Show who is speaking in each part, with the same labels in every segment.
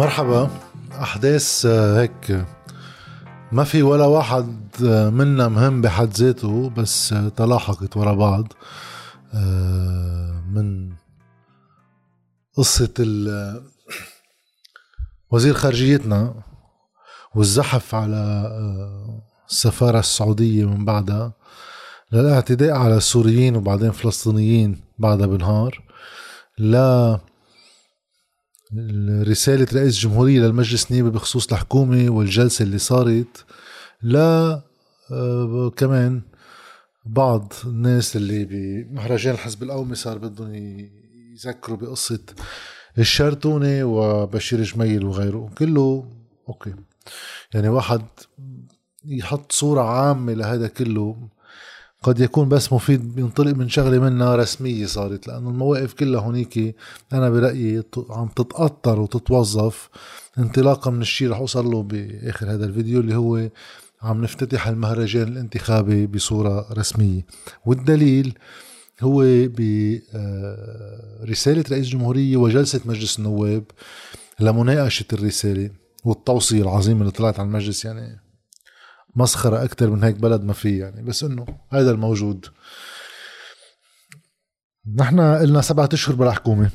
Speaker 1: مرحبا. أحداث آه، هيك ما في ولا واحد آه، منا مهم بحد ذاته بس آه، تلاحقت ورا بعض من قصة وزير خارجيتنا والزحف على السفارة السعودية من بعدها للاعتداء على السوريين وبعدين فلسطينيين بعدها بنهار لا رسالة رئيس الجمهورية للمجلس النيابي بخصوص الحكومة والجلسة اللي صارت لا آه، كمان بعض الناس اللي بمهرجان الحزب القومي صار بدهم يذكروا بقصة الشرتونة وبشير جميل وغيره. كله أوكي. يعني واحد يحط صورة عامة لهذا كله قد يكون بس مفيد ينطلق من شغلة منها رسمية صارت لأنه المواقف كلها هونيك أنا برأيي عم تتأطر وتتوظف. انطلاقا من الشيء رح أوصل له بآخر هذا الفيديو اللي هو عم نفتتح المهرجان الانتخابي بصورة رسمية. والدليل هو برسالة رئيس الجمهورية وجلسة مجلس النواب لمناقشة الرسالة والتوصية العظيمة اللي طلعت على المجلس يعني مسخرة أكتر من هيك بلد ما في يعني بس إنه هذا الموجود. نحن قلنا سبعة أشهر بلا حكومة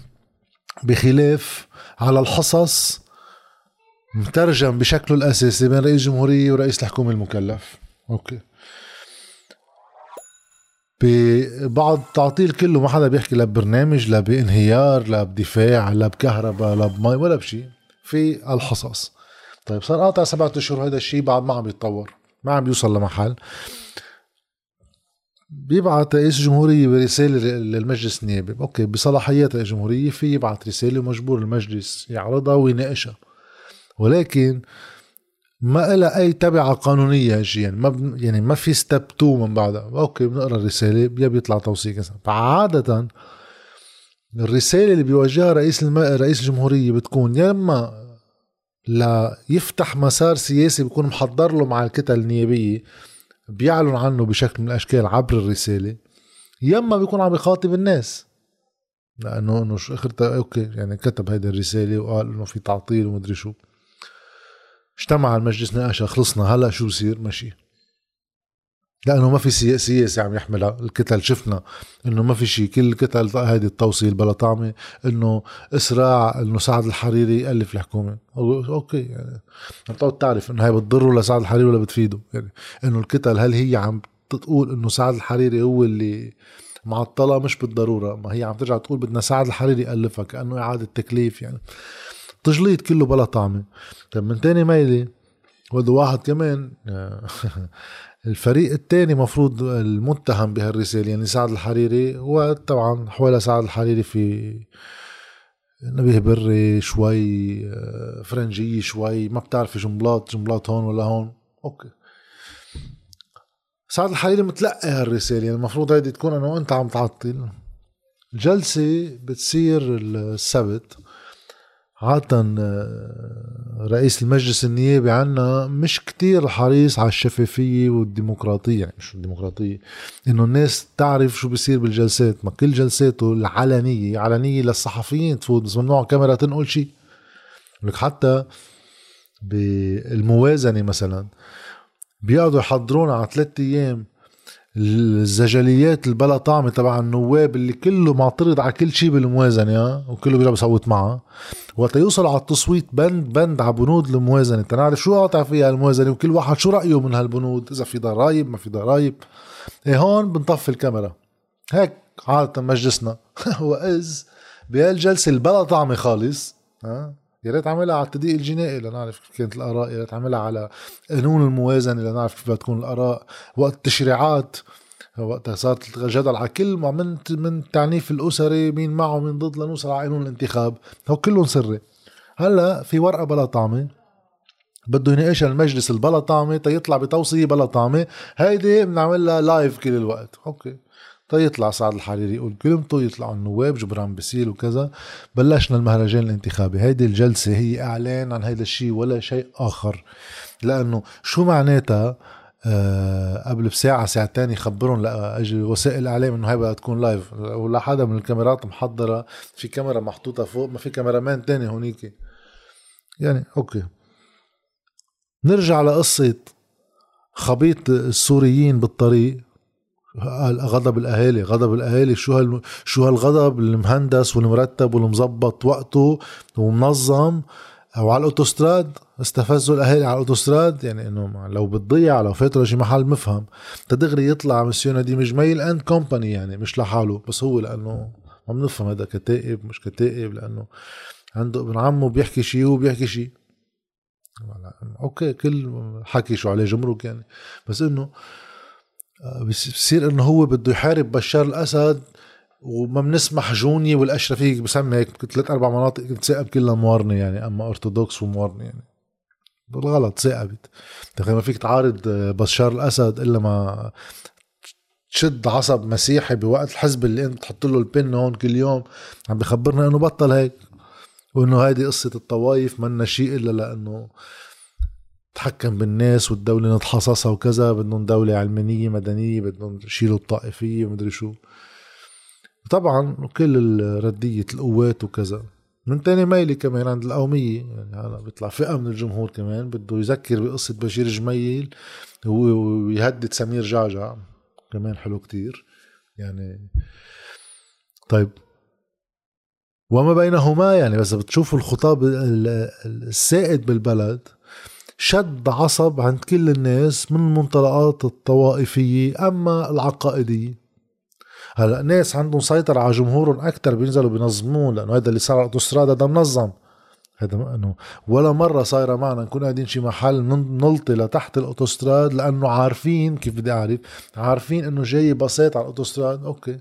Speaker 1: بخلاف على الحصص مترجم بشكله الأساسي بين رئيس الجمهورية ورئيس الحكومة المكلف. أوكي. ببعض تعطيل كله ما حدا بيحكي لا ببرنامج لا بانهيار لا بدفاع لا بكهرباء لا بمي ولا بشيء في الحصص. طيب صار قاطع سبعة أشهر هذا الشيء بعد ما عم يتطور. ما عم بيوصل لمحل. بيبعت رئيس الجمهورية برسالة للمجلس النيابي. okay بصلاحيات الجمهورية في يبعت رسالة ومجبور المجلس يعرضها ويناقشها. ولكن ما لها أي تبعة قانونية يعني ما يعني ما في step 2 من بعدها. okay بنقرأ الرسالة يا بيطلع توصية كذا فعادة الرسالة اللي بيوجهها رئيس الم... رئيس الجمهورية بتكون يا إما ليفتح مسار سياسي بيكون محضر له مع الكتل النيابية بيعلن عنه بشكل من الأشكال عبر الرسالة يما بيكون عم يخاطب الناس. لأنه إنه شو آخرتها أوكي يعني كتب هيدي الرسالة وقال إنه في تعطيل ومدري شو. اجتمع المجلس ناقشها خلصنا هلأ شو بصير؟ ماشي لأنه ما في سياسي عم يحملها. الكتل شفنا إنه ما في شيء. كل الكتل هيدي التوصيل بلا طعمة إنه إسراع إنه سعد الحريري يألف الحكومة أوكي يعني بتقعد تعرف إنه هي بتضره لسعد الحريري ولا بتفيده. يعني إنه الكتل هل هي عم تقول إنه سعد الحريري هو اللي معطلة مش بالضرورة. ما هي عم ترجع تقول بدنا سعد الحريري يألفها كأنه إعادة تكليف. يعني تجليط كله بلا طعمة. طيب من تاني ميلة وهذا واحد كمان. الفريق الثاني مفروض المتهم بهالرسالة يعني سعد الحريري هو طبعا حوالي سعد الحريري في نبيه بري شوي فرنجية شوي ما بتعرفي جملات جملات هون ولا هون. okay. سعد الحريري متلقي هالرسالة يعني المفروض هيدي تكون أنا وانت عم تعطل. الجلسة بتصير السبت عادة آه، رئيس المجلس النيابي عنا مش كتير حريص على الشفافية والديمقراطية. يعني مش الديمقراطية إنه الناس تعرف شو بيصير بالجلسات. ما كل جلساته العلنية علنية للصحفيين تفوت بس ممنوع كاميرا تنقل شيء. لك حتى بالموازنة مثلا بيقعدوا يحضرونا على ثلاثة أيام. الزجليات البلا طعمة تبع النواب اللي كله معترض على كل شيء بالموازنة وكله بيرجع بيصوت معها. وقت يوصل على التصويت بند بند على بنود الموازنة. تنعرف شو قاطع فيها الموازنه وكل واحد شو رأيه من هالبنود إذا في ضرايب ما في ضرايب إيه هون بنطفي الكاميرا. هيك عادة مجلسنا. واذ بهالجلسة البلا طعمة خالص ها؟ يا ريت عملها على التدقيق الجنائي لنعرف كيف كانت الآراء يا ريت عملها على قانون الموازنة لنعرف كيف بدها تكون الآراء. وقت التشريعات وقتها صارت الجدل على كل من من التعنيف الاسري مين معه مين ضد لنوصل على قانون الانتخاب. هو كلهم سري. هلأ في ورقة بلا طعمة بده يناقشها المجلس البلا طعمة تيطلع بتوصية بلا طعمة. هيدي بنعملها live كل الوقت. okay. تيطلع سعد الحريري يقول كلمته يطلعوا النواب جبران باسيل وكذا. بلشنا المهرجان الانتخابي. هيدي الجلسة هي إعلان عن هيدا الشيء ولا شيء آخر. لأنه شو معناتها؟ أه قبل بساعة ساعتين يخبرهم لأجل وسائل الإعلام إنه هي بدها تكون live ولا حدا من الكاميرات محضرة. في كاميرا محطوطة فوق ما في كاميرا مان تاني هونيك. يعني okay. نرجع لقصة خبيط السوريين بالطريق. غضب الأهالي غضب الأهالي. شو هال شو هالغضب؟ المهندس والمرتب والمظبط وقته ومنظم. أو على الأوتوستراد؟ استفزوا الأهالي على الأوتوستراد؟ يعني إنه لو بتضيع لو فاتوا شي محل مفهم. تدغري يطلع مسيو نديم جميل and company يعني مش لحاله. بس هو لأنه ما بنفهم هذا كتائب مش كتائب. لأنه عنده ابن عمه بيحكي شيء وبيحكي شيء أوكي كل حكي شو عليه جمرك يعني. بس إنه آه، بصير إنه هو بده يحارب بشار الأسد وما بنسمح جوني والأشرفية بسمي هيك ثلاث أربع مناطق بتثاقب كلها موارنة يعني أما أرثوذكس وموارنة يعني. بالغلط ثاقبت ما فيك تعارض بشار الأسد إلا ما تشد عصب مسيحي بوقت الحزب اللي أنت تحط له البن هون كل يوم عم بخبرنا إنه بطل هيك. وإنه هيدي قصة الطوايف منا شيء إلا لأنه تحكم بالناس والدولة نتحصصها وكذا بدهم دولة علمانية مدنية بدهم يشيلوا الطائفية ومدري شو. طبعا كل ردية القوات وكذا. من تاني ميلي كمان عند القومية يعني هلا بيطلع فئة من الجمهور كمان بده يذكر بقصة بشير جميل ويهدد سمير جعجع. كمان حلو كتير. يعني طيب. وما بينهما يعني بس بتشوفوا الخطاب السائد بالبلد شد عصب عند كل الناس من المنطلقات الطوائفية أما العقائدية. هلأ ناس عندهم سيطرة على جمهورهم أكثر بينزلوا بينظمون لأنه هذا اللي صار على الأوتوستراد هذا منظم. هذا إنه ولا مرة صايرة معنا نكون قاعدين شي محل نلطي لتحت الأوتوستراد لأنه عارفين كيف بدي أعرف عارفين إنه جاي بسيط على الأوتوستراد. أوكي.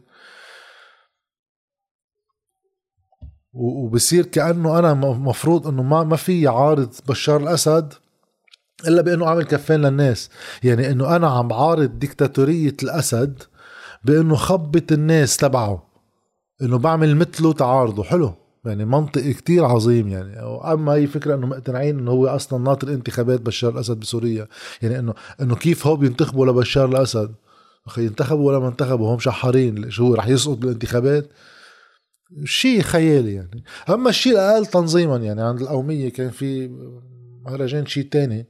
Speaker 1: وبصير كأنه أنا مفروض إنه ما ما في عارض بشار الأسد إلا بأنه عامل كفين للناس. يعني إنه أنا عم بعارض ديكتاتورية الأسد بأنه خبط الناس تبعه. إنه بعمل مثله تعارضه. حلو. يعني منطق كتير عظيم يعني. اما هي فكرة إنه مقتنعين إنه هو أصلا ناطر انتخابات بشار الأسد بسوريا. يعني إنه إنه كيف هو بينتخبوا لبشار الأسد؟ أخي ينتخبوا ولا ما انتخبوا؟ هم شحارين. شو رح يسقط بالانتخابات؟ شيء خيالي يعني. أما الشيء الاقل تنظيما يعني عند القوميه كان في مهرجان شيء تاني.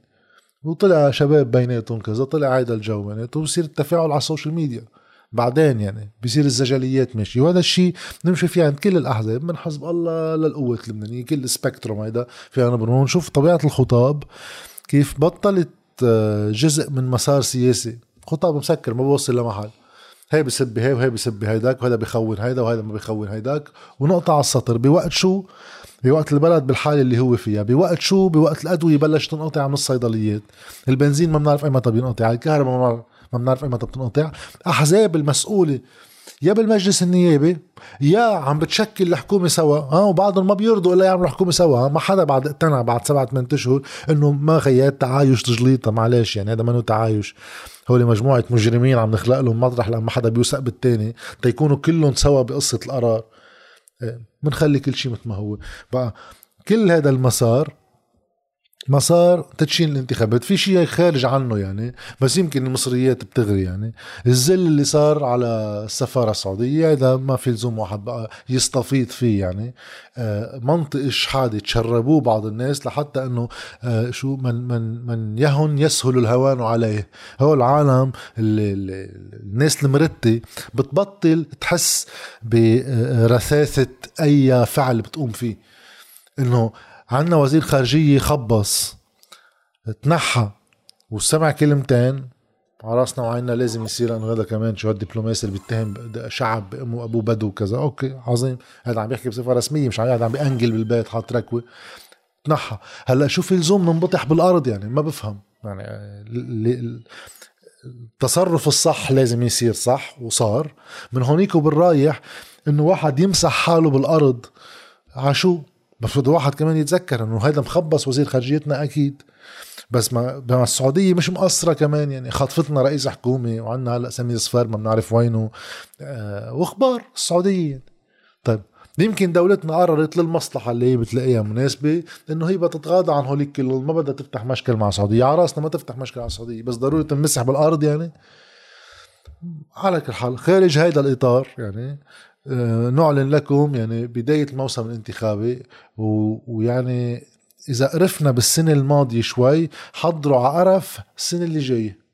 Speaker 1: وطلع شباب بيناتهم كذا طلع هيدا الجو بيناتهم وبصير التفاعل على ال social media. بعدين يعني بصير الزجليات ماشي وهذا الشيء بنمشي فيه عند كل الأحزاب من حزب الله للقوة اللبنانية كل السبكتروم هيدا فينا نشوف طبيعة الخطاب كيف بطلت آه، جزء من مسار سياسي. خطاب مسكر ما بوصل لمحل. هي بسب هي وهي بسب هيداك وهذا بخون هيدا وهذا ما بخون هيداك. ونقطع على السطر بوقت شو؟ بوقت البلد بالحالة اللي هو فيها بوقت شو؟ بوقت الأدوية بلش تنقطع من الصيدليات. البنزين ما بنعرف ايمتى بينقطع الكهرباء ما بنعرف ايمتى بتنقطع. أحزاب المسؤولة يا بالمجلس النيابي يا عم بتشكل الحكومة سوا. ها وبعضهم ما بيرضوا إلا يعملوا حكومة سوا. ها ما حدا بعد اقتنع بعد سبعة ثمان أشهر إنه ما غيات تعايش تجليطة. معلش يعني هذا منه تعايش؟ هول مجموعة مجرمين عم نخلق لهم مطرح لما حدا بيوثق بالتاني. تيكونوا كلهم سوا بقصة القرار. بنخلي كل شيء مثل ما هو. بقى كل هذا المسار مسار تدشين الانتخابات. في شيء خارج عنه يعني بس يمكن المصريات بتغري يعني. الزل اللي صار على السفارة السعودية هذا ما في لزوم واحد بقى يستفيض فيه يعني. آه، منطق الشحادة تشربوه بعض الناس لحتى إنه آه، شو من من من يهن يسهل الهوان عليه. هو العالم اللي الناس المرتة بتبطل تحس برثاثة أي فعل بتقوم فيه. إنه عندنا وزير خارجية خبص تنحى وسمع كلمتين على راسنا وعيننا لازم يصير انه هذا كمان شو هالدبلوماسي اللي بيتهم شعب بامه وابوه بدو وكذا. okay عظيم. هذا عم بيحكي بصفة رسمية مش عم بيأرجل بالبيت حاط ركوة. تنحى. هلأ شو في لزوم ننبطح بالأرض؟ يعني ما بفهم. يعني التصرف الصح لازم يصير صح وصار. من هونيك وبالرايح إنه واحد يمسح حاله بالأرض عشو؟ المفروض الواحد كمان يتذكر إنه هذا مخبص وزير خارجيتنا أكيد. بس ما السعودية مش مقصرة كمان يعني خطفتنا رئيس حكومة وعندنا هلأ سمير صفار ما بنعرف وينه. آه وأخبار السعودية. طيب يمكن دولتنا قررت للمصلحة اللي هي بتلاقيها مناسبة إنه هي بتتغاضى عن هوليك كلهم ما بدها تفتح مشكل مع السعودية. على رأسنا ما تفتح مشكل مع السعودية بس ضروري تنمسح بالأرض يعني. على كل حال خارج هيدا الإطار يعني نعلن لكم يعني بداية الموسم الانتخابي ويعني إذا قرفنا بالسنة الماضية شوي حضروا على قرف السنة اللي جاية.